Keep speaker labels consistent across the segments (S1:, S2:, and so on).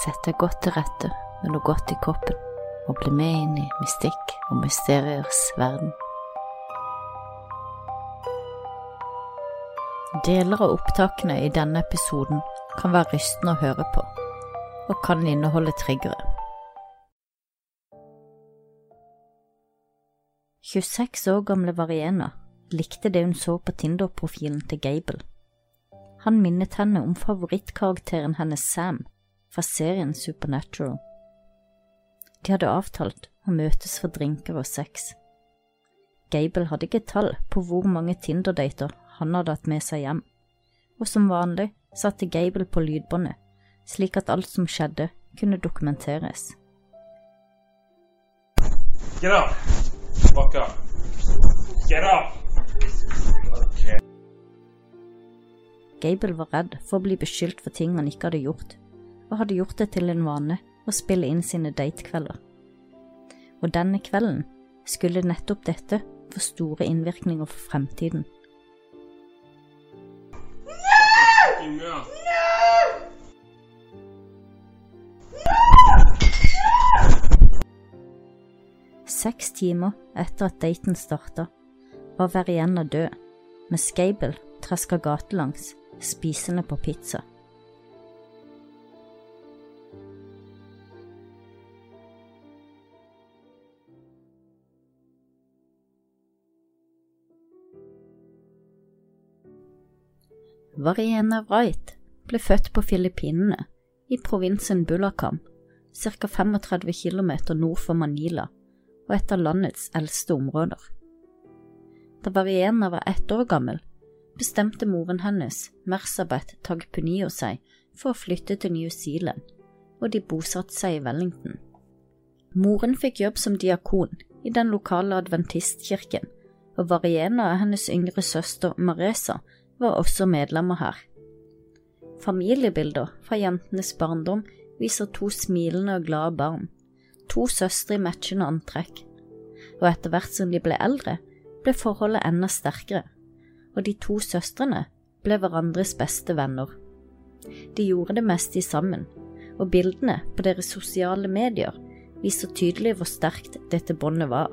S1: Sett deg godt til rette med noe godt i kroppen, og bli med inn i mystikk og mysteriers verden. Deler av opptakene i denne episoden kan være rystende å høre på, og kan inneholde triggere. 26 år gamle Variena likte det hun så på Tinder-profilen til Gable. Han minnet henne om favorittkarakteren hennes Sam fra serien Supernatural. De hadde avtalt å møtes for drinker og sex. Gable hadde ikke tall på hvor mange Tinder-dater han hadde hatt med seg hjem, og som vanlig satte Gable på lydbåndet, slik at alt som skjedde, kunne dokumenteres.
S2: Get up. Fuck up. Get up. Okay.
S1: Gable var redd for å bli beskyldt for ting han ikke hadde gjort, og hadde gjort det til en vane å spille inn sine datekvelder. Og denne kvelden skulle nettopp dette få store innvirkninger for fremtiden. Seks timer etter at daten starta, var Verienna død, med Gable traska gatelangs, spisende på pizza. Variena Wright ble født på Filippinene, i provinsen Bulacan, ca. 35 km nord for Manila og et av landets eldste områder. Da Variena var ett år gammel, bestemte moren hennes, Mersabeth Tagpunio, seg for å flytte til New Zealand, og de bosatte seg i Wellington. Moren fikk jobb som diakon i den lokale adventistkirken, og Variena og hennes yngre søster Maresa var også medlemmer her. Familiebilder fra jentenes barndom viser to smilende og glade barn, to søstre i matchende antrekk, og etter hvert som de ble eldre, ble forholdet enda sterkere, og de to søstrene ble hverandres beste venner. De gjorde det meste sammen, og bildene på deres sosiale medier viser tydelig hvor sterkt dette båndet var.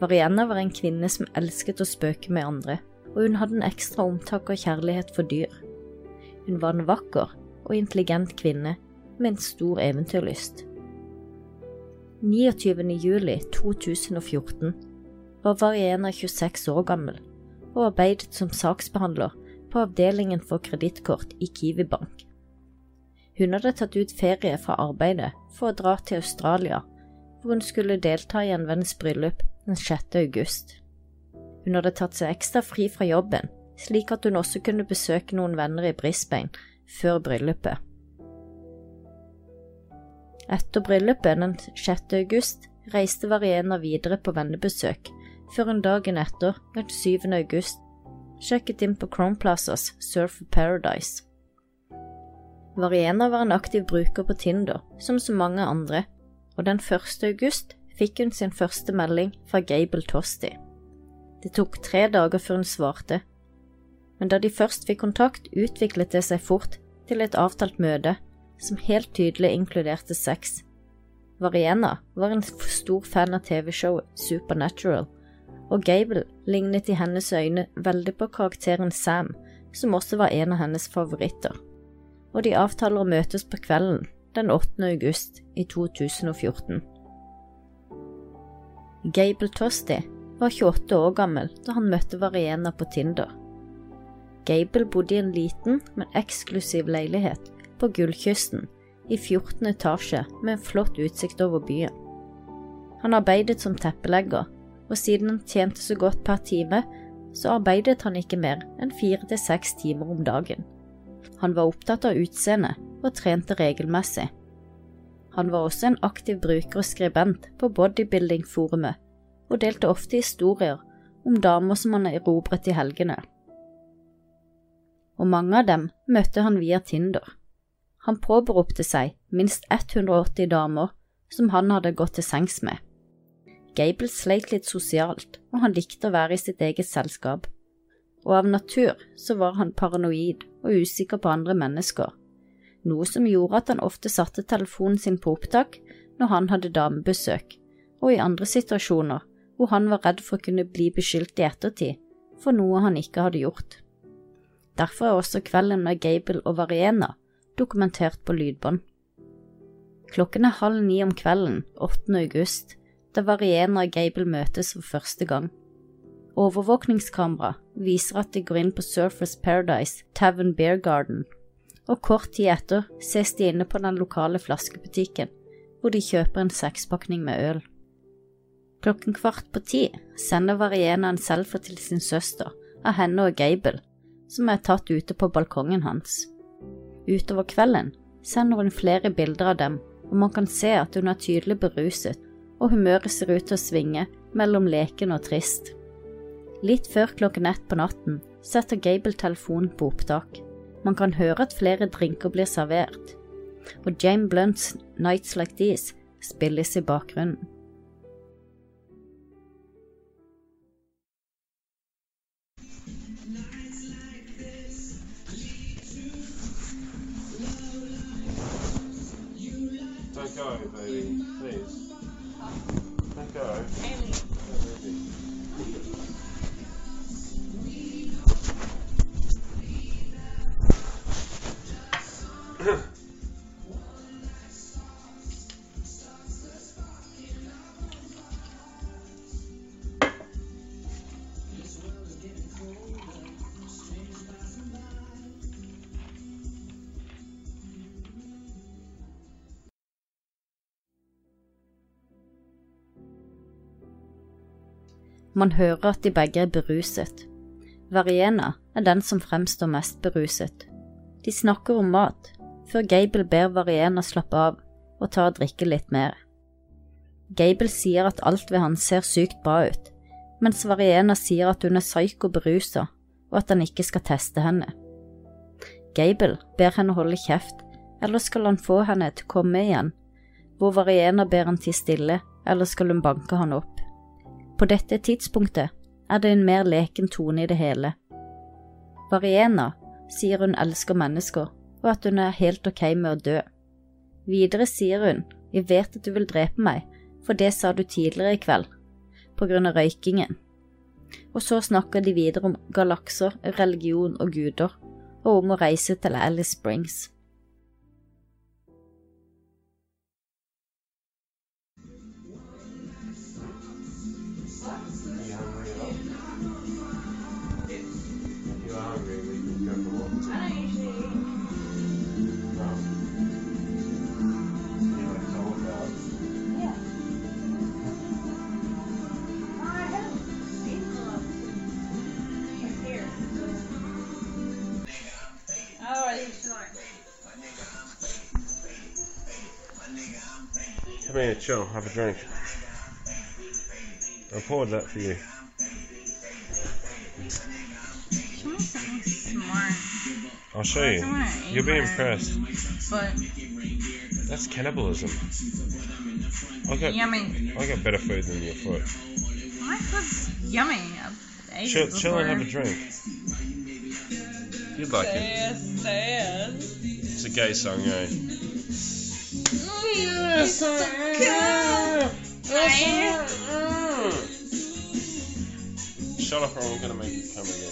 S1: Varianna var en kvinne som elsket å spøke med andre, og hun hadde en ekstra omtak og kjærlighet for dyr. Hun var en vakker og intelligent kvinne med en stor eventyrlyst. 29. juli 2014 var Variena 26 år gammel og arbeidet som saksbehandler på avdelingen for kredittkort i Kiwi Bank. Hun hadde tatt ut ferie fra arbeidet for å dra til Australia, hvor hun skulle delta i en venns bryllup den 6. august. Hun hadde tatt seg ekstra fri fra jobben, slik at hun også kunne besøke noen venner i Brisbane før bryllupet. Etter bryllupet den 6. august reiste Variena videre på vennebesøk, før hun dagen etter, den 7. august, sjekket inn på Crown Plazas Surf Paradise. Variena var en aktiv bruker på Tinder, som så mange andre, og den 1. august fikk hun sin første melding fra Gable Tosti. Det tok tre dager før hun svarte, men da de først fikk kontakt, utviklet det seg fort til et avtalt møte som helt tydelig inkluderte sex. Variena var en stor fan av TV-showet Supernatural, og Gable lignet i hennes øyne veldig på karakteren Sam, som også var en av hennes favoritter. Og de avtaler å møtes på kvelden den 8. august i 2014. Gable Tosti var 28 år gammel da han møtte Variena på Tinder. Gable bodde i en liten, men eksklusiv leilighet på Gullkysten i 14 etasje med en flott utsikt over byen. Han arbeidet som teppelegger, og siden han tjente så godt per time, så arbeidet han ikke mer enn fire til seks timer om dagen. Han var opptatt av utseendet og trente regelmessig. Han var også en aktiv bruker og skribent på bodybuilding-forumet, og delte ofte historier om damer som han erobret i helgene. Og mange av dem møtte han via Tinder. Han påberopte seg minst 180 damer som han hadde gått til sengs med. Gable sleit litt sosialt, og han likte å være i sitt eget selskap. Og av natur så var han paranoid og usikker på andre mennesker. noe som gjorde at han ofte satte telefonen sin på opptak når han hadde damebesøk, og i andre situasjoner hvor han var redd for å kunne bli beskyldt i ettertid for noe han ikke hadde gjort. Derfor er også kvelden med Gable og Variena dokumentert på lydbånd. Klokken er halv ni om kvelden 8. august, da Variena og Gable møtes for første gang. Overvåkningskamera viser at de går inn på Surfers Paradise Tavern Beer Garden, og kort tid etter ses de inne på den lokale flaskebutikken, hvor de kjøper en sekspakning med øl. Klokken kvart på ti sender Variena en selfie til sin søster av henne og Gable, som er tatt ute på balkongen hans. Utover kvelden sender hun flere bilder av dem, og man kan se at hun er tydelig beruset, og humøret ser ut til å svinge mellom leken og trist. Litt før klokken ett på natten setter Gable telefonen på opptak. Man kan høre at flere drinker blir servert, og Jane Blunts Nights Like These spilles i bakgrunnen.
S2: Go.
S1: Man hører at de begge er beruset. Variena er den som fremstår mest beruset. De snakker om mat, før Gable ber Variena slappe av og ta og drikke litt mer. Gable sier at alt ved han ser sykt bra ut, mens Variena sier at hun er psyko berusa og at han ikke skal teste henne. Gable ber henne holde kjeft, eller skal han få henne til å komme igjen, hvor Variena ber han tie stille, eller skal hun banke han opp. På dette tidspunktet er det en mer leken tone i det hele. Variena sier hun elsker mennesker, og at hun er helt ok med å dø. Videre sier hun, jeg vet at du vil drepe meg, for det sa du tidligere i kveld, på grunn av røykingen. Og så snakker de videre om galakser, religion og guder, og om å reise til Alice Springs.
S2: Come here, chill, have a drink. I poured that for you.
S3: Can we something smart?
S2: I'll show you.
S3: I wanna eat
S2: You'll be impressed.
S3: But
S2: That's cannibalism. I got
S3: yummy.
S2: I got better food than your foot.
S3: My food's yummy. I've
S2: Chill, chill and have a drink. You'd like it.
S3: Yes, yes.
S2: It's a gay song, eh?
S3: Yes,
S2: Shut up or I'm gonna make you come again.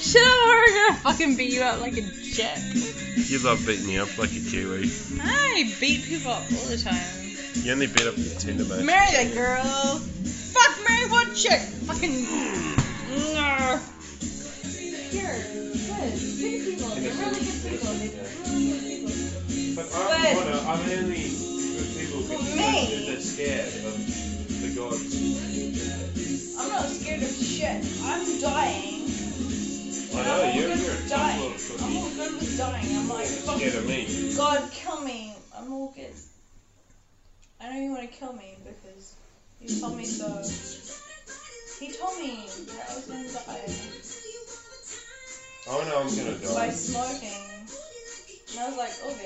S3: Shut up, or we're gonna fucking beat you up like a jet.
S2: You love beating me up like a Kiwi.
S3: I beat people up all the time.
S2: You only beat up your Tinder mate.
S3: Marry that girl. Fuck, marry one chick. Fucking. No. Here, good. Good people. They're really good people. They're really good people.
S2: But I'm, Honor, I'm only good people because
S3: me?
S2: they're scared of the gods.
S3: I'm not scared of shit. I'm dying.
S2: I know,
S3: I'm
S2: you're,
S3: good
S2: you're
S3: with dying. I'm all good with dying. I'm like, fuck
S2: Scared of me.
S3: God, kill me. I'm all good. I know you want to kill me because you told me so. He told me that I was gonna die
S2: Oh no, I'm gonna die.
S3: by smoking. And I was like, oh, okay,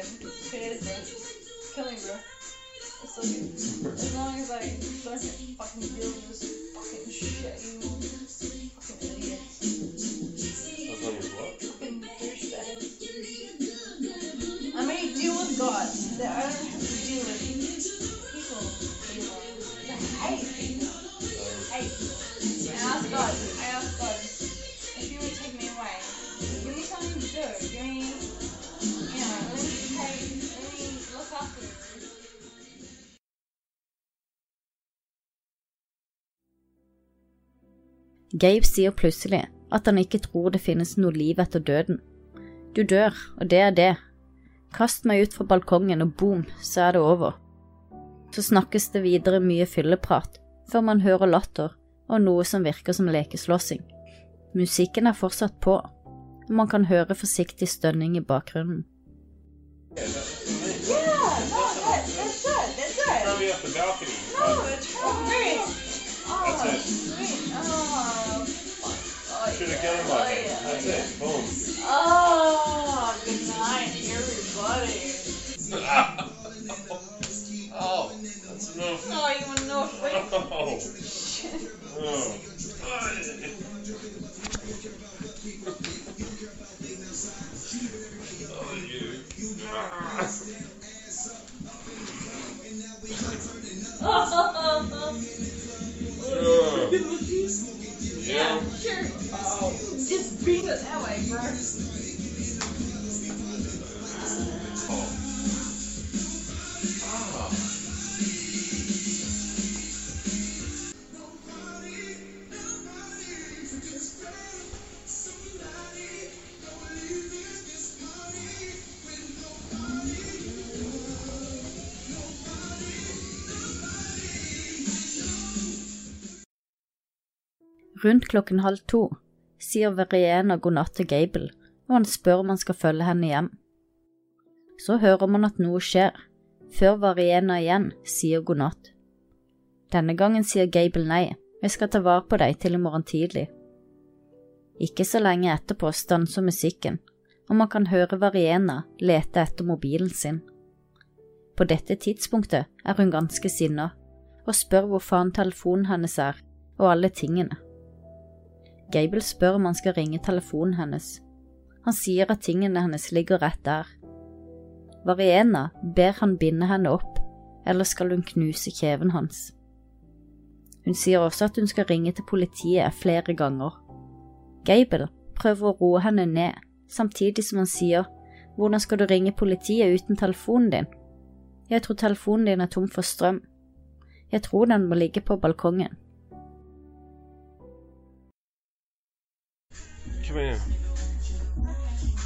S3: it is bro. Kill me, bro. It's okay. As long as I don't get fucking killed with this fucking shit, you fucking idiot.
S2: As long as what?
S3: Fucking. I deal with God, that I don't have to deal with people. You I hate. I hate.
S2: I ask God.
S3: I ask God.
S1: Gabe sier plutselig at han ikke tror det finnes noe liv etter døden. Du dør, og det er det. Kast meg ut fra balkongen, og boom, så er det over. Så snakkes det videre mye fylleprat, før man hører latter og noe som virker som lekeslåssing. Musikken er fortsatt på, og man kan høre forsiktig stønning i bakgrunnen.
S3: Oh, yeah.
S2: That's it. Boom.
S3: Oh, good night, everybody.
S2: oh, that's enough.
S3: No, you want a freak?
S2: Oh. Oh. Oh, you. Oh.
S3: yeah, Oh,
S2: Yeah.
S3: sure. Beat it that way.
S1: Rundt klokken halv to sier Veriena god natt til Gable, og han spør om han skal følge henne hjem. Så hører man at noe skjer, før Veriena igjen sier god natt. Denne gangen sier Gable nei, jeg skal ta vare på deg til i morgen tidlig. Ikke så lenge etterpå stanser musikken, og man kan høre Veriena lete etter mobilen sin. På dette tidspunktet er hun ganske sinna, og spør hvor faen telefonen hennes er, og alle tingene. Gable spør om han skal ringe telefonen hennes. Han sier at tingene hennes ligger rett der. Variena ber han binde henne opp, eller skal hun knuse kjeven hans. Hun sier også at hun skal ringe til politiet flere ganger. Gable prøver å roe henne ned, samtidig som han sier hvordan skal du ringe politiet uten telefonen din? Jeg tror telefonen din er tom for strøm. Jeg tror den må ligge på balkongen.
S2: Come here.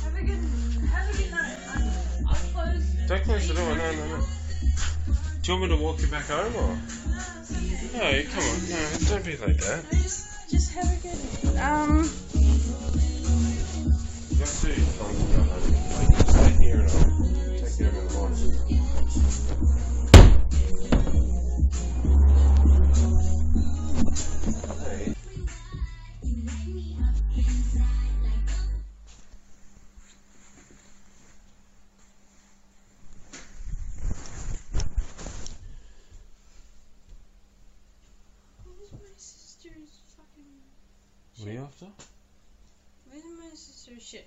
S3: Have a good, have a good night. I'm, I'll close.
S2: Don't close the door. No, no, no. Do you want me to walk you back home or? No, come on. No, don't be like that.
S3: Just, just have a good. Um.
S2: You have to Tom, to. Stay here and I'll take care of it in the morning. Hey.
S3: Shit?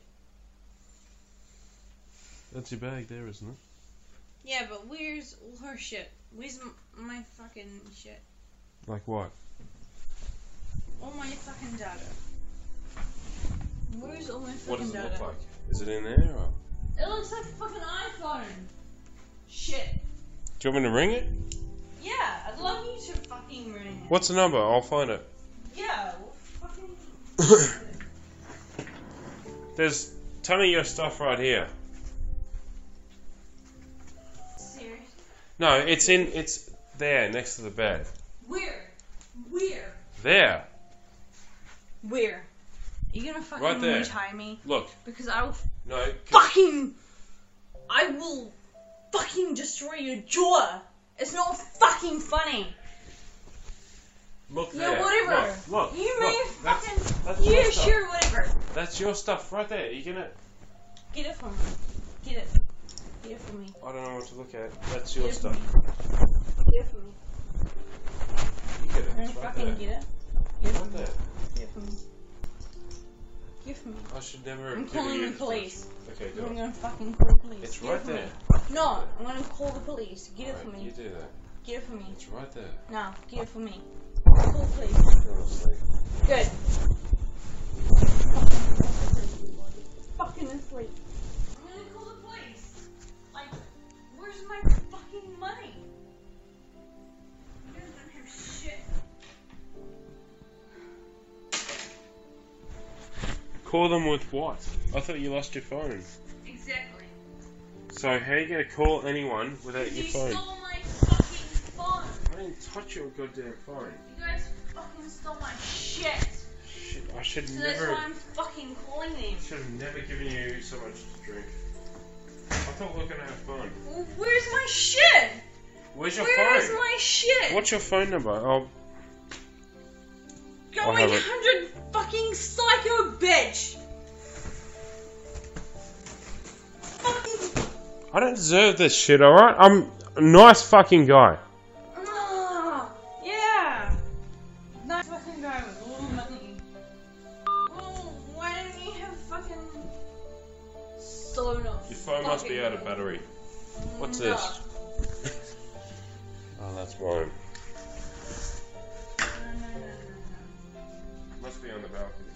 S2: That's your bag there, isn't it?
S3: Yeah, but where's all her shit? Where's m- my fucking shit?
S2: Like what?
S3: All my fucking data. Where's all my fucking
S2: What
S3: fucking
S2: does it
S3: data?
S2: look like? Is it in there or?
S3: It looks like a fucking iPhone. Shit.
S2: Do you want me to ring it?
S3: Yeah, I'd love you to fucking ring it.
S2: What's the number? I'll find it.
S3: Yeah, well, fucking.
S2: There's ton of your stuff right here.
S3: Serious.
S2: No, it's in. It's there next to the bed.
S3: Where? Where?
S2: There.
S3: Where? Are You gonna fucking
S2: Right there.
S3: retie me?
S2: Look.
S3: Because I will
S2: No.
S3: fucking. I will fucking destroy your jaw. It's not fucking funny.
S2: Look
S3: Yeah,
S2: there.
S3: whatever.
S2: Look. look
S3: You
S2: look.
S3: may
S2: That's,
S3: fucking.
S2: that's
S3: Yeah,
S2: stuff.
S3: sure, whatever.
S2: That's your stuff right there. You gonna?
S3: Get it from me. Get it. Get it from me.
S2: I don't know what to look at. That's your
S3: it from
S2: stuff.
S3: Get it from me.
S2: You get it.
S3: I'm
S2: It's right
S3: fucking
S2: there.
S3: get it. Get it
S2: Right
S3: me. Get it from me. Get me.
S2: I should never.
S3: I'm calling the police.
S2: Okay, do
S3: I'm
S2: it.
S3: gonna fucking call the police.
S2: It's
S3: Get
S2: right
S3: from
S2: there.
S3: Me. No, I'm gonna call the police. Get it
S2: Right, You
S3: me.
S2: do that.
S3: Get it from me.
S2: It's right there.
S3: No, get it from me. Call the police.
S2: Go to sleep.
S3: Good. Fucking asleep. I'm gonna call the police. Like, where's my fucking money? You guys don't have shit.
S2: call them with what? I thought you lost your phone.
S3: Exactly.
S2: So how are you gonna call anyone without
S3: You
S2: your phone?
S3: stole my fucking phone.
S2: I didn't touch your goddamn phone.
S3: You guys fucking stole my shit.
S2: Shit, I should
S3: So that's why I'm fucking calling them.
S2: Should have never given you so much to drink. I thought we were gonna have fun.
S3: Well, Where's my shit?
S2: Where's your
S3: Where's
S2: phone?
S3: Where's my shit?
S2: What's your phone number? Oh,
S3: Go
S2: I'll
S3: 800 fucking psycho bitch. Fucking.
S2: I don't deserve this shit. All right, I'm a nice fucking guy. Be out of battery. What's
S3: No.
S2: this? Oh, that's
S3: no,
S2: Must be on the balcony.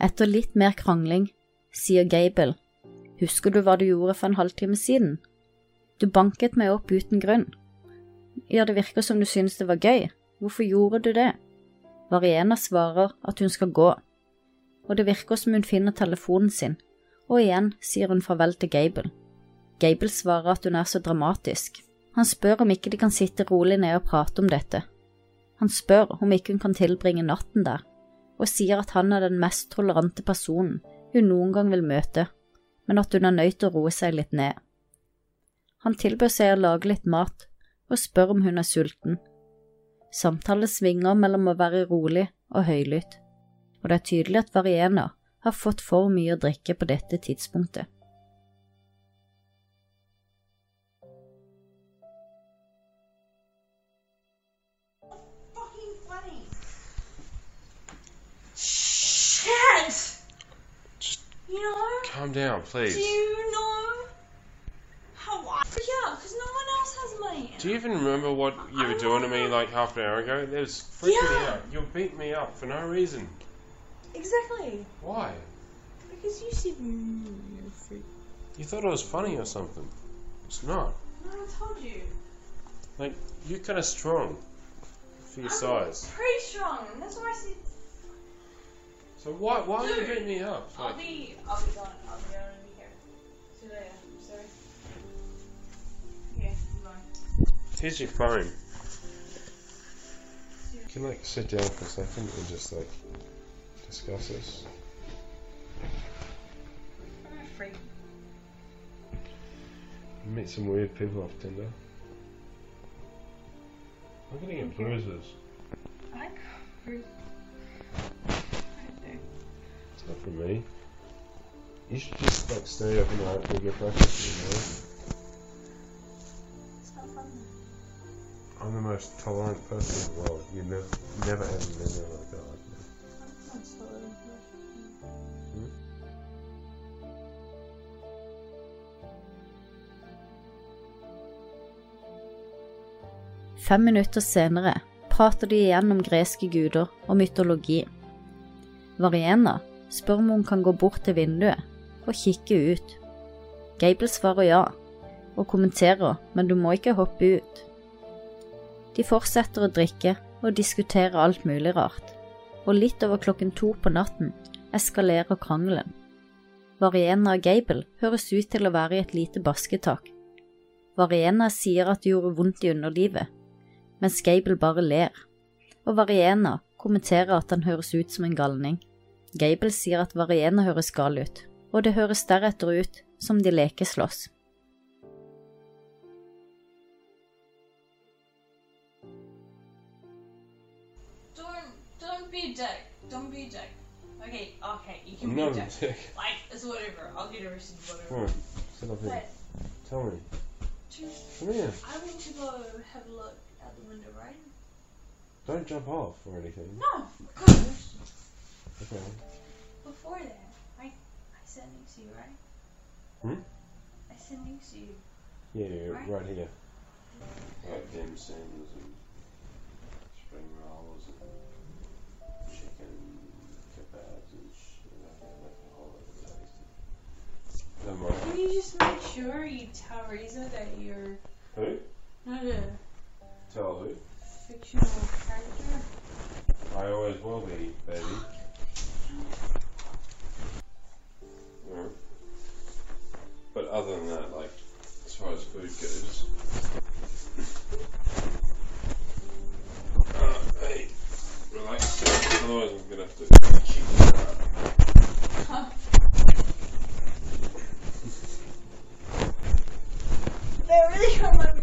S1: Etter litt mer krangling sier Gable, husker du hva du gjorde for en halvtime siden? Du banket meg opp uten grunn. Ja, det virker som du synes det var gøy, hvorfor gjorde du det? Variena svarer at hun skal gå, og det virker som hun finner telefonen sin, og igjen sier hun farvel til Gable. Gable svarer at hun er så dramatisk. Han spør om ikke de kan sitte rolig ned og prate om dette. Han spør om ikke hun kan tilbringe natten der, og sier at han er den mest tolerante personen hun noen gang vil møte, men at hun er nødt til å roe seg litt ned. Han tilbød seg å lage litt mat, og spør om hun er sulten. Samtalen svinger mellom å være rolig og høylytt, og det er tydelig at Variena har fått for mye å drikke på dette tidspunktet.
S3: Shit! You know?
S2: Calm down, please.
S3: Do you know how I freak out? Because no one else has money.
S2: Do you even remember what you were doing to me like half an hour ago? It was freaking me out. You were beating me up for no reason.
S3: Exactly.
S2: Why?
S3: Because you said mm, you're freak.
S2: You thought it was funny or something. It's not.
S3: No, I told you.
S2: Like, you're kind of strong for your
S3: I'm
S2: size.
S3: pretty strong. That's why I said
S2: So why why are you beating me up?
S3: I'll
S2: Like,
S3: be. I'll be gone. I'll be gone and be here. See you later. I'm sorry. Okay, I'm gone.
S2: here's your phone. Can you like sit down for a second and just like discuss this?
S3: I'm a freak.
S2: Meet some weird people off Tinder. I'm gonna get bruises.
S3: I freak.
S2: It's not for me. You should just like stay up and like and get breakfast. You know?
S3: It's not fun.
S2: I'm the most tolerant person in the world. You never, never have been there
S1: Fem minutter senere prater de igjen om greske guder og mytologi. Variena spør om hun kan gå bort til vinduet og kikke ut. Gable svarer ja, og kommenterer, men du må ikke hoppe ut. De fortsetter å drikke og diskutere alt mulig rart, og litt over klokken to på natten eskalerer krangelen. Variena og Gable høres ut til å være i et lite basketak. Variena sier at det gjorde vondt i underlivet, mens Gable bare ler, og Variena kommenterer at han høres ut som en galning. Gable sier at Variena høres gal ut, og det høres deretter ut som de lekeslåss.
S3: Be a dick. Don't be a dick. Okay, okay, you can
S2: I'm
S3: be a
S2: not a
S3: dick.
S2: dick.
S3: Like it's whatever. I'll get arrested. Whatever.
S2: Come on, sit up here.
S3: But
S2: Tell me.
S3: just,
S2: Come here.
S3: I want to go have a look window, right?
S2: Don't jump off or anything.
S3: No, of course.
S2: Okay.
S3: Before that, I I sat next to you, right?
S2: Hmm?
S3: I sat next to you.
S2: Yeah, yeah,
S3: Right.
S2: right here. Like dim sims and spring rolls and chicken kebabs and shit like that, like all over the place. Don't mind.
S3: Can you just make sure you tell Reza that you're
S2: Who?
S3: not a
S2: Tell who?
S3: fictional character?
S2: I I always will be, baby. Yeah. But other than that, like, as far as food goes. Uh, hey, relax. Otherwise, I'm gonna have to cheat you out.
S3: Huh? They really hurt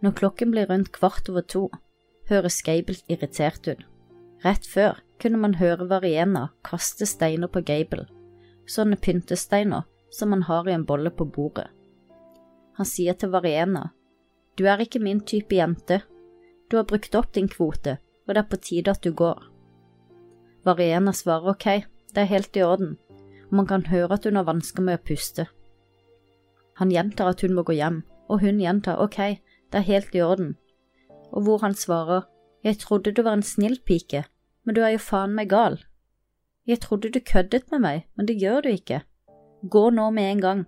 S1: Når klokken blir rundt kvart over to, høres Gable irritert ut. Rett før kunne man høre Variena kaste steiner på Gable, sånne pyntesteiner som man har i en bolle på bordet. Han sier til Variena, du er ikke min type jente, du har brukt opp din kvote, og det er på tide at du går. Variena svarer ok, det er helt i orden, og man kan høre at hun har vansker med å puste. Han gjentar at hun må gå hjem, og hun gjentar ok, det er helt i orden, og hvor han svarer, jeg trodde du var en snill pike, men du er jo faen meg gal. Jeg trodde du køddet med meg, men det gjør du ikke. Gå nå med en gang.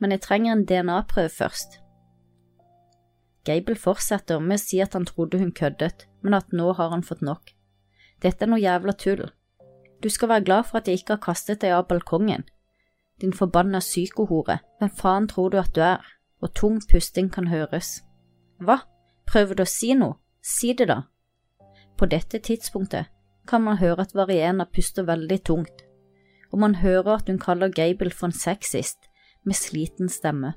S1: Men jeg trenger en DNA-prøve først. Gable fortsetter med å si at han trodde hun køddet, men at nå har han fått nok. Dette er noe jævla tull. Du skal være glad for at jeg ikke har kastet deg av balkongen. Din forbanna psykohore, hvem faen tror du at du er? Og tung pusting kan høres. Hva? Prøver du å si noe? Si det, da. På dette tidspunktet kan man høre at Variena puster veldig tungt, og man hører at hun kaller Gable for en sexist med sliten stemme.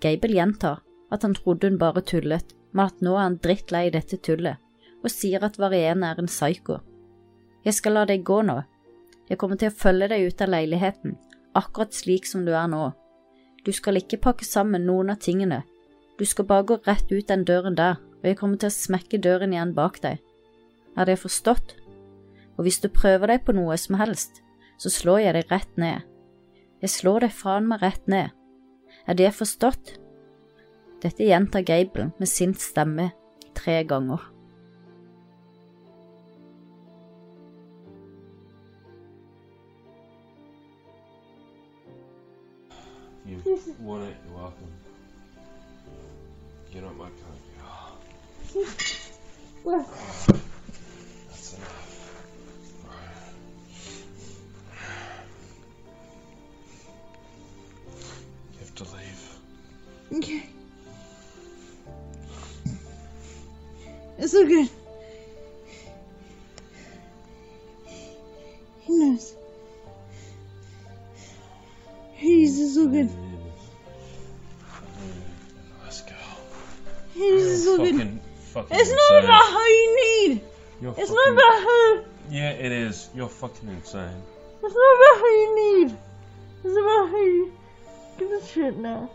S1: Gable gjentar at han trodde hun bare tullet, men at nå er han drittlei dette tullet, og sier at Variena er en psyko. Jeg skal la deg gå nå. Jeg kommer til å følge deg ut av leiligheten, akkurat slik som du er nå. Du skal ikke pakke sammen noen av tingene. Du skal bare gå rett ut den døren der, og jeg kommer til å smekke døren igjen bak deg. Er det forstått? Og hvis du prøver deg på noe som helst, så slår jeg deg rett ned. Jeg slår deg faen meg rett ned. Er det forstått? Dette gjentar Gabelen med sint stemme tre ganger.
S2: Want it, you're welcome. You're not my kind girl. That's enough. Alright. You have to leave.
S3: Okay. It's so good. He knows. He's so good. Good.
S2: Fucking, fucking
S3: It's not about how you need.
S2: You're
S3: It's
S2: fucking,
S3: not about how.
S2: Yeah, it is. You're fucking insane.
S3: It's not about how you need. It's about how you give a shit now.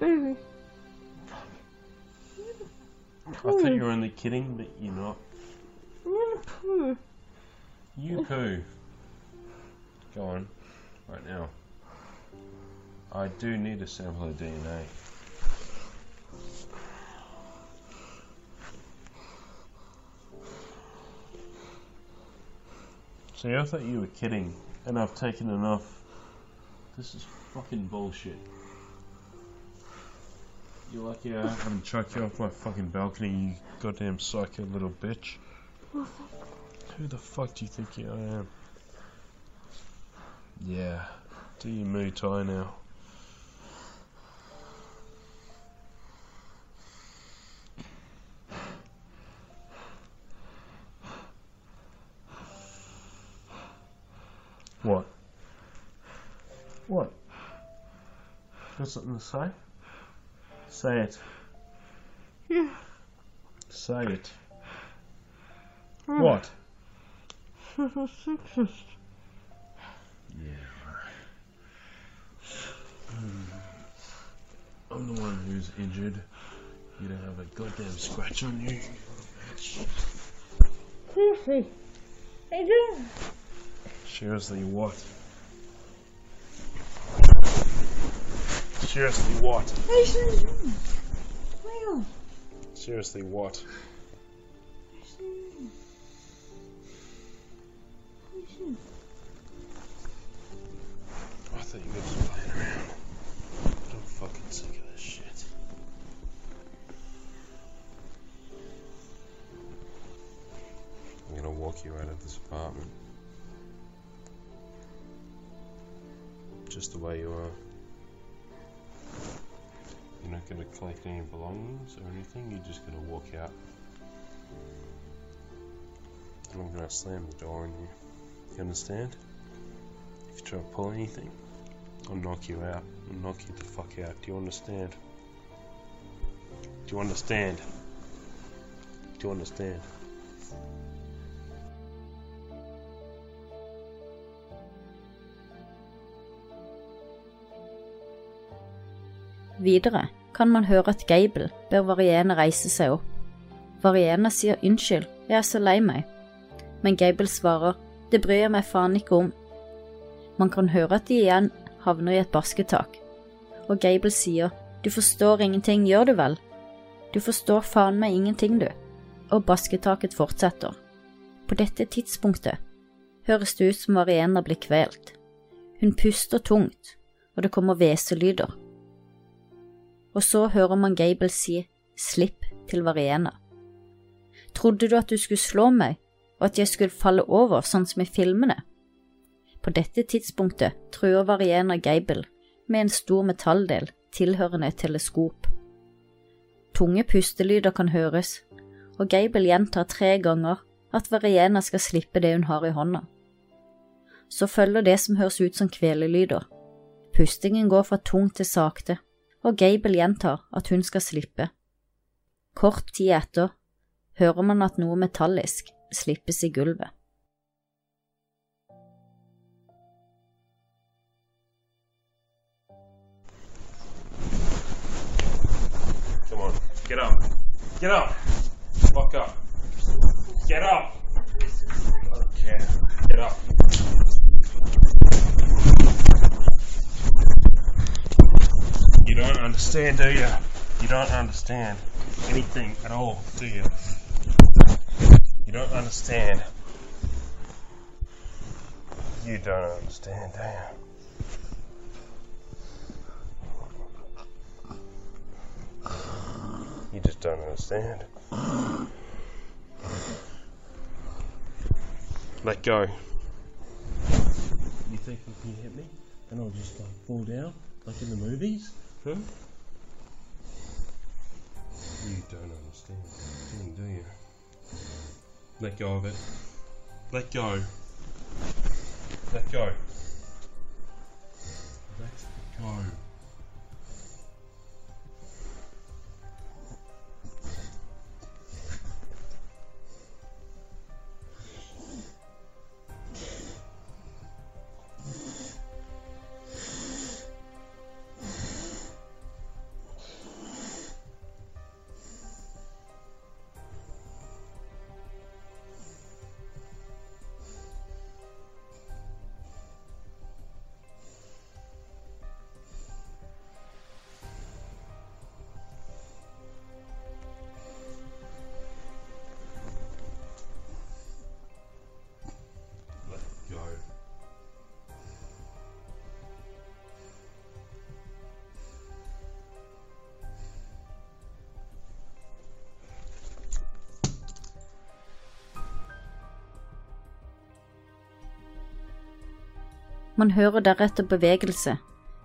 S3: Baby.
S2: I thought you were only kidding, but you're not.
S3: I'm gonna poo.
S2: You poo. Go on. Right now. I do need a sample of DNA. See, I thought you were kidding, and I've taken enough. This is fucking bullshit. You're lucky I haven't chucked you off my fucking balcony, you goddamn psycho little bitch. Who the fuck do you think you- I am? Yeah, do your Muay Thai now. Something to say? Say it. Say it. What? Yeah, right. Hmm. I'm the one who's injured. You don't have a goddamn scratch on you.
S3: Seriously. Adrian.
S2: Seriously, what? Seriously, what? Seriously, what? I thought you were just playing around. But I'm fucking sick of this shit. I'm gonna walk you out of this apartment. Just the way you are. You're not gonna collect any belongings or anything, you're just gonna walk out. And I'm gonna slam the door on you. You understand? If you try to pull anything, I'll knock you out. I'll knock you the fuck out. Do you understand? Do you understand? Do you understand?
S1: Videre kan man høre at Gable ber Variene reise seg opp. Variene sier unnskyld, jeg er så lei meg. Men Gable svarer, det bryr jeg meg faen ikke om. Man kan høre at de igjen havner i et basketak, og Gable sier, du forstår ingenting, gjør du vel? Du forstår faen meg ingenting, du. Og basketaket fortsetter. På dette tidspunktet høres det ut som Variena blir kvelt. Hun puster tungt, og det kommer hveselyder og så hører man Gable si slipp til Variena. Trodde du at du skulle slå meg, og at jeg skulle falle over sånn som i filmene? På dette tidspunktet truer Variena Gable med en stor metalldel tilhørende et teleskop. Tunge pustelyder kan høres, og Gable gjentar tre ganger at Variena skal slippe det hun har i hånda. Så følger det som høres ut som kvelelyder. Pustingen går fra tung til sakte og Gable gjentar at hun skal slippe. Kort tid etter hører man at noe metallisk slippes i gulvet.
S2: Get up. Get up. Fuck up. Get up. Okay, get up. You don't understand, do you? You don't understand anything at all, do you? You don't understand. You don't understand, do you? You just don't understand. Let go. You think you can hit me and I'll just like fall down like in the movies? You don't understand anything, do you? Let go of it. Let go. Let go. Let go.
S1: Man hører deretter bevegelse,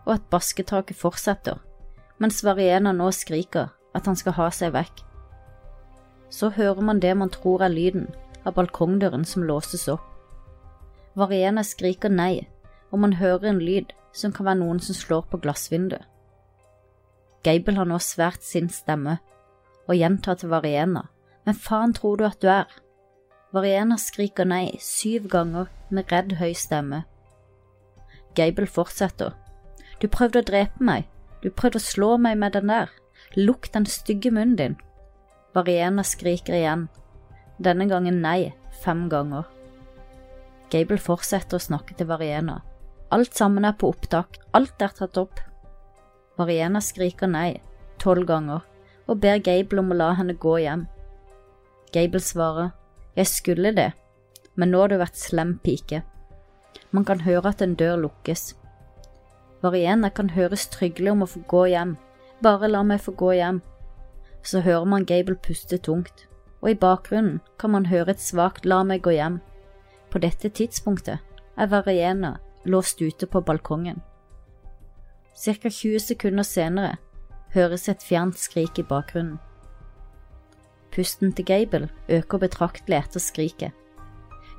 S1: og at basketaket fortsetter, mens Variena nå skriker at han skal ha seg vekk. Så hører man det man tror er lyden av balkongdøren som låses opp. Variena skriker nei, og man hører en lyd som kan være noen som slår på glassvinduet. Gable har nå svært sin stemme og gjentar til Variena, men faen tror du at du er? Variena skriker nei syv ganger med redd høy stemme. Gable fortsetter. Du prøvde å drepe meg, du prøvde å slå meg med den der, lukk den stygge munnen din. Variena skriker igjen, denne gangen nei fem ganger. Gable fortsetter å snakke til Variena. Alt sammen er på opptak, alt er tatt opp. Variena skriker nei tolv ganger og ber Gable om å la henne gå hjem. Gable svarer, jeg skulle det, men nå har du vært slem pike. Man kan høre at en dør lukkes. Variena kan høres tryggelig om å få gå hjem, bare la meg få gå hjem. Så hører man Gable puste tungt, og i bakgrunnen kan man høre et svakt la meg gå hjem. På dette tidspunktet er Variena låst ute på balkongen. Cirka 20 sekunder senere høres et fjernt skrik i bakgrunnen. Pusten til Gable øker betraktelig etter skriket.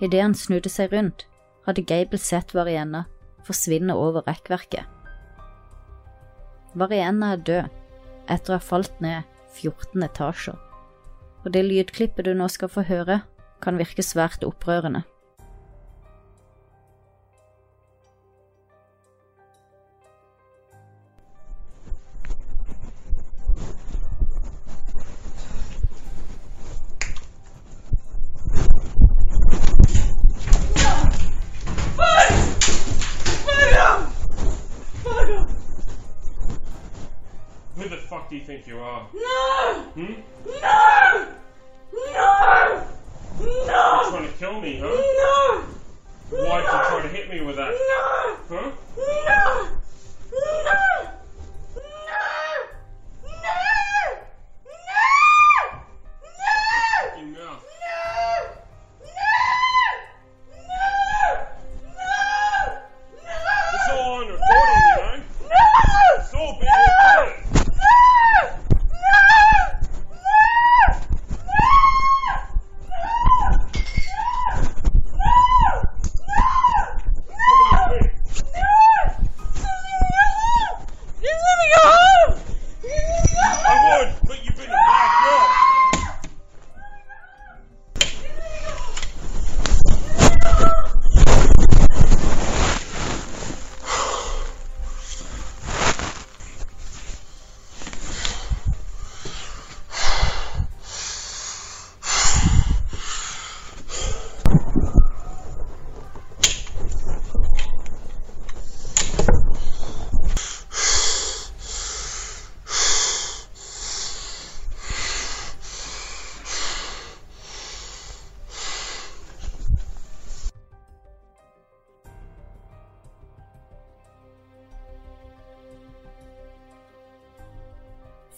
S1: Idet han snudde seg rundt, hadde Gable sett Varienna forsvinne over rekkverket. Varienna er død etter å ha falt ned 14 etasjer, og det lydklippet du nå skal få høre, kan virke svært opprørende.
S2: Fuck do you think you are?
S3: No!
S2: Hmm?
S3: No! No!
S2: You're
S3: No!
S2: trying to kill me, huh?
S3: No!
S2: Why'd you try to hit me with that?
S3: No!
S2: Huh?
S3: No!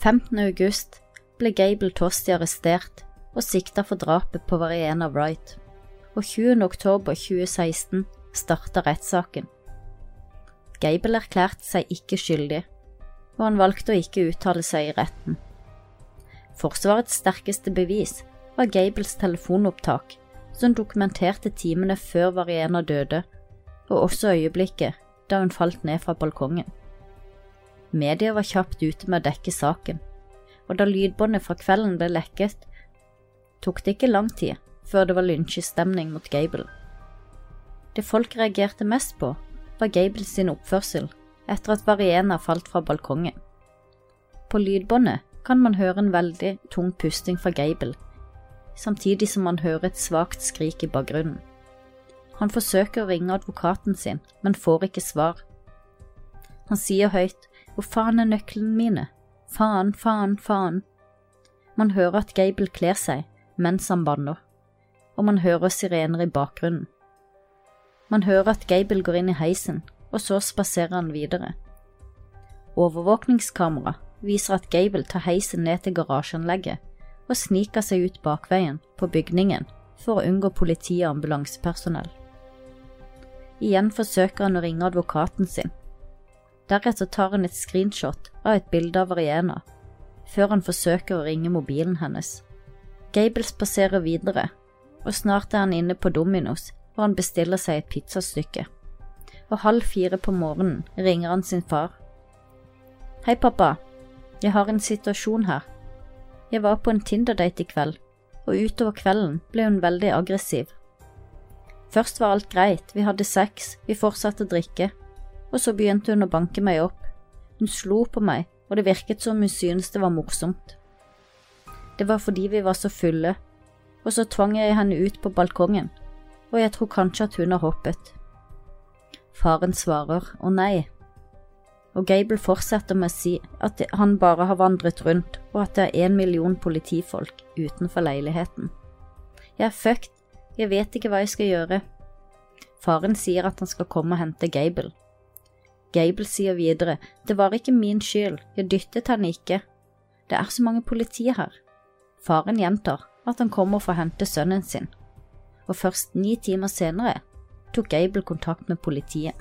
S1: 15. august ble Gable Tosti arrestert og sikta for drapet på Variena Wright, og 20. oktober 2016 starta rettssaken. Gable erklærte seg ikke skyldig, og han valgte å ikke uttale seg i retten. Forsvarets sterkeste bevis var Gables telefonopptak, som dokumenterte timene før Variena døde, og også øyeblikket da hun falt ned fra balkongen. Media var kjapt ute med å dekke saken, og da lydbåndet fra kvelden ble lekket, tok det ikke lang tid før det var lynsjestemning mot Gable. Det folk reagerte mest på, var Gable sin oppførsel etter at Variena falt fra balkongen. På lydbåndet kan man høre en veldig tung pusting fra Gable, samtidig som man hører et svakt skrik i bakgrunnen. Han forsøker å ringe advokaten sin, men får ikke svar. Han sier høyt hvor faen er nøklene mine? Faen, faen, faen. Man hører at Gable kler seg mens han banner, og man hører sirener i bakgrunnen. Man hører at Gable går inn i heisen, og så spaserer han videre. Overvåkningskamera viser at Gable tar heisen ned til garasjeanlegget og sniker seg ut bakveien på bygningen for å unngå politi og ambulansepersonell. Igjen forsøker han å ringe advokaten sin. Deretter tar han et screenshot av et bilde av Ariena, før han forsøker å ringe mobilen hennes. Gable spaserer videre, og snart er han inne på Dominos hvor han bestiller seg et pizzastykke. Og halv fire på morgenen ringer han sin far. Hei, pappa. Jeg har en situasjon her. Jeg var på en Tinder-date i kveld, og utover kvelden ble hun veldig aggressiv. Først var alt greit, vi hadde sex, vi fortsatte å drikke, og så begynte hun å banke meg opp. Hun slo på meg, og det virket som hun syntes det var morsomt. Det var fordi vi var så fulle, og så tvang jeg henne ut på balkongen, og jeg tror kanskje at hun har hoppet. Faren svarer å nei, og Gable fortsetter med å si at han bare har vandret rundt, og at det er en million politifolk utenfor leiligheten. Jeg er fucked, jeg vet ikke hva jeg skal gjøre. Faren sier at han skal komme og hente Gable. Gable sier videre, det var ikke min skyld, jeg dyttet henne ikke. Det er så mange politi her. Faren gjentar at han kommer for å hente sønnen sin, og først ni timer senere tok Gable kontakt med politiet.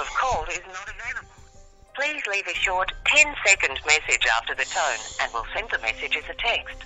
S4: Have called is not available. Please leave a short 10 second message after the tone and we'll send the message as a text.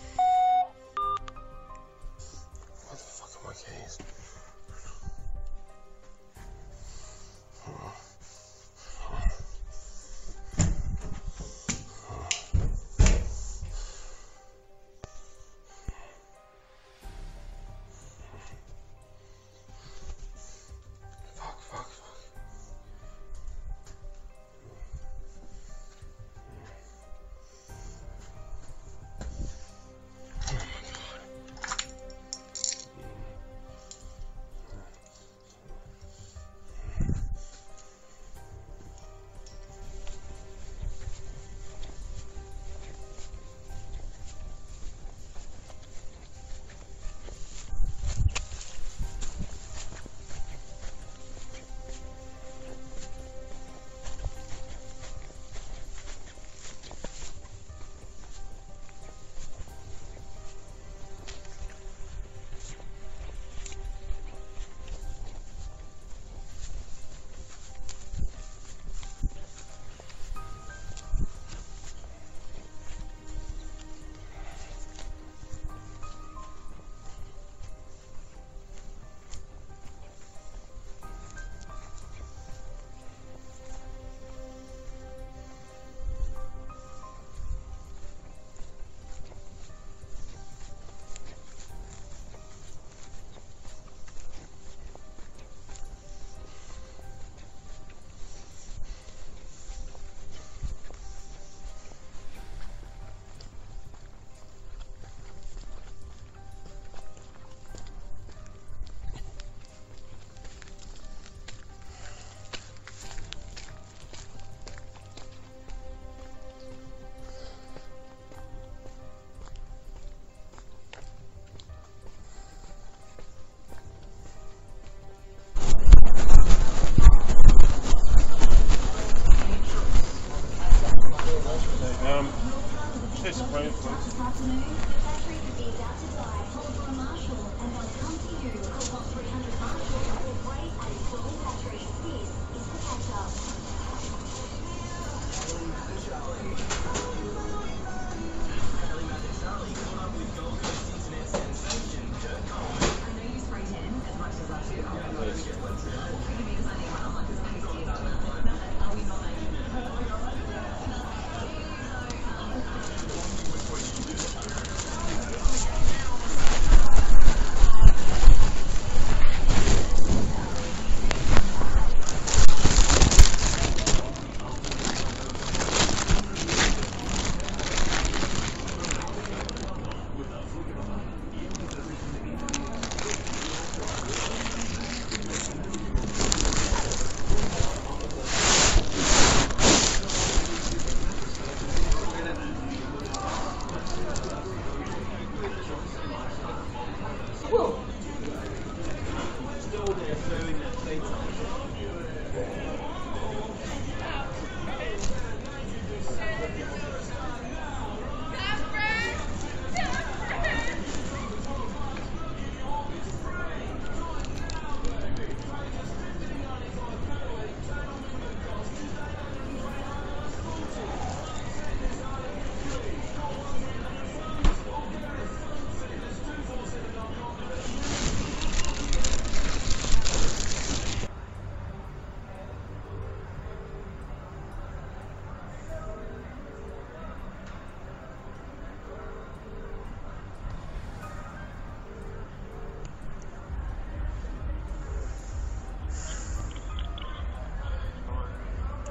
S2: fascinating.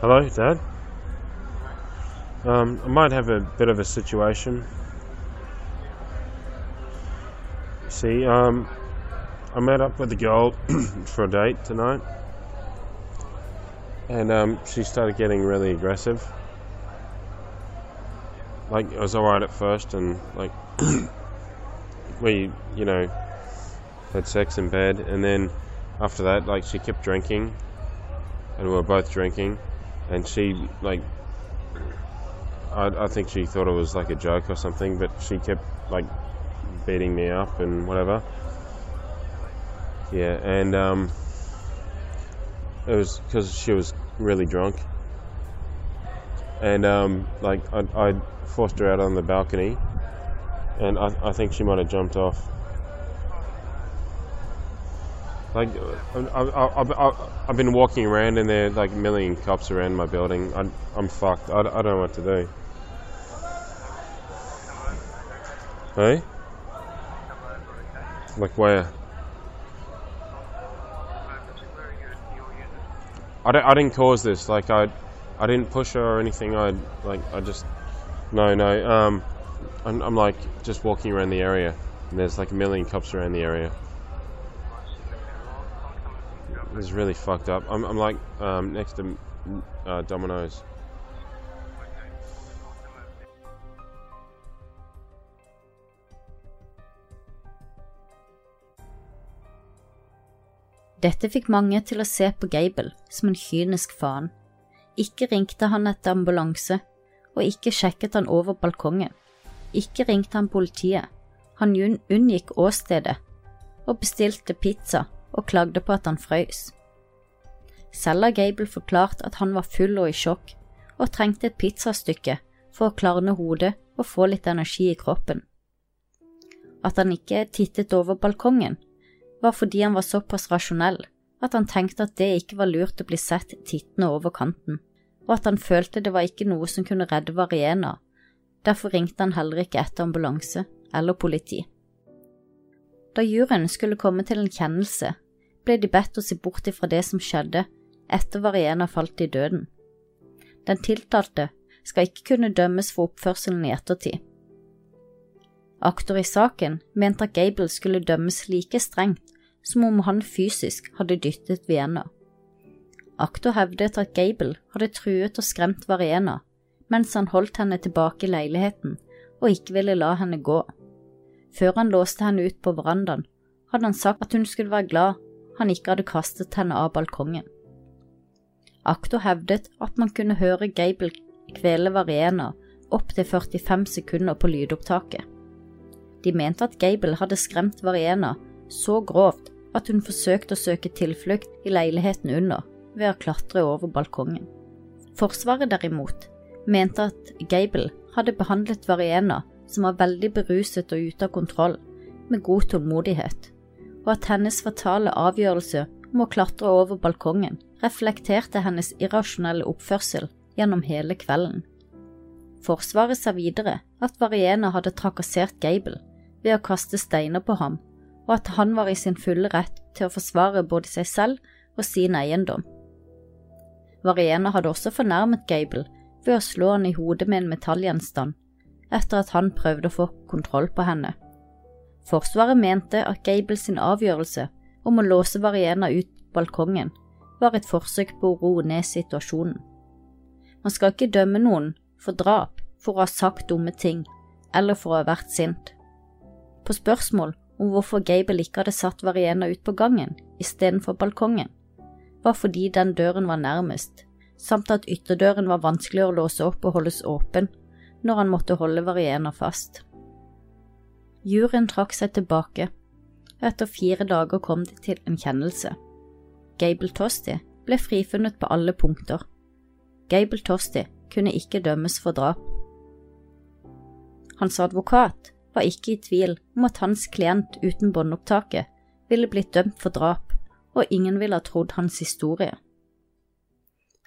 S2: Hello, Dad. Um, I might have a bit of a situation. See, um, I met up with a girl for a date tonight, and um, she started getting really aggressive. Like it was alright at first, and like we, you know, had sex in bed, and then after that, like she kept drinking, and we were both drinking, and she like I, I think she thought it was like a joke or something, but she kept like beating me up and whatever. Yeah, and um, it was because she was really drunk, and um, like I, I forced her out on the balcony, and I, I think she might have jumped off. Like I, I've been walking around and there like a million cops around my building. I, I'm fucked. I, I don't know what to do. Hey? Like where? I, don't, I didn't cause this. Like I, I didn't push her or anything. I like I just no no. Um, I'm, I'm like just walking around the area, and there's like a million cops around the area. It's really fucked up. I'm, I'm like um, next to uh, Domino's.
S1: Dette fikk mange til å se på Gable som en kynisk faen. Ikke ringte han etter ambulanse, og ikke sjekket han over balkongen. Ikke ringte han politiet. Han unngikk åstedet og bestilte pizza og klagde på at han frøys. Selv har Gable forklart at han var full og i sjokk, og trengte et pizzastykke for å klarne hodet og få litt energi i kroppen. At han ikke tittet over balkongen, var fordi han var såpass rasjonell at han tenkte at det ikke var lurt å bli sett tittende over kanten, og at han følte det var ikke noe som kunne redde Variena, derfor ringte han heller ikke etter ambulanse eller politi. Da juryen skulle komme til en kjennelse, ble de bedt å se bort ifra det som skjedde etter Variena falt i døden. Den tiltalte skal ikke kunne dømmes for oppførselen i ettertid. Aktor i saken mente at Gable skulle dømmes like strengt som om han fysisk hadde dyttet Vienna. Aktor hevdet at Gable hadde truet og skremt Variena mens han holdt henne tilbake i leiligheten og ikke ville la henne gå. Før han låste henne ut på verandaen, hadde han sagt at hun skulle være glad han ikke hadde kastet henne av balkongen. Aktor hevdet at man kunne høre Gable kvele Varena opptil 45 sekunder på lydopptaket. De mente at Gable hadde skremt Varena så grovt at hun forsøkte å søke tilflukt i leiligheten under ved å klatre over balkongen. Forsvaret derimot mente at Gable hadde behandlet Varena, som var veldig beruset og ute av kontroll, med god tålmodighet, og at hennes fatale avgjørelse om å klatre over balkongen reflekterte hennes irrasjonelle oppførsel gjennom hele kvelden. Forsvaret sa videre at Variena hadde trakassert Gable ved å kaste steiner på ham, og at han var i sin fulle rett til å forsvare både seg selv og sin eiendom. Variena hadde også fornærmet Gable ved å slå han i hodet med en metallgjenstand, etter at han prøvde å få kontroll på henne. Forsvaret mente at Gable sin avgjørelse om å låse Variena ut balkongen var et forsøk på å roe ned situasjonen. Man skal ikke dømme noen for drap for å ha sagt dumme ting eller for å ha vært sint. På spørsmål om hvorfor Gable ikke hadde satt Variena ut på gangen istedenfor balkongen, var fordi den døren var nærmest, samt at ytterdøren var vanskeligere å låse opp og holdes åpen når han måtte holde Variena fast. Juryen trakk seg tilbake, etter fire dager kom de til en kjennelse. Gable Tosti ble frifunnet på alle punkter. Gable Tosti kunne ikke dømmes for drap. Hans advokat var ikke i tvil om at hans klient uten båndopptaket ville blitt dømt for drap, og ingen ville ha trodd hans historie.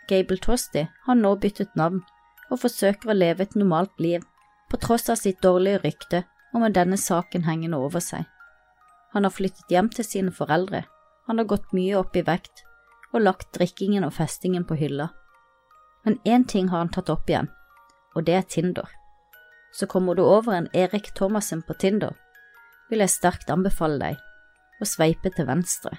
S1: Gable Tosti har nå byttet navn og forsøker å leve et normalt liv, på tross av sitt dårlige rykte og med denne saken hengende over seg. Han har flyttet hjem til sine foreldre, han har gått mye opp i vekt og lagt drikkingen og festingen på hylla. Men én ting har han tatt opp igjen, og det er Tinder. Så kommer du over en Erik Thomassen på Tinder, vil jeg sterkt anbefale deg å sveipe til venstre.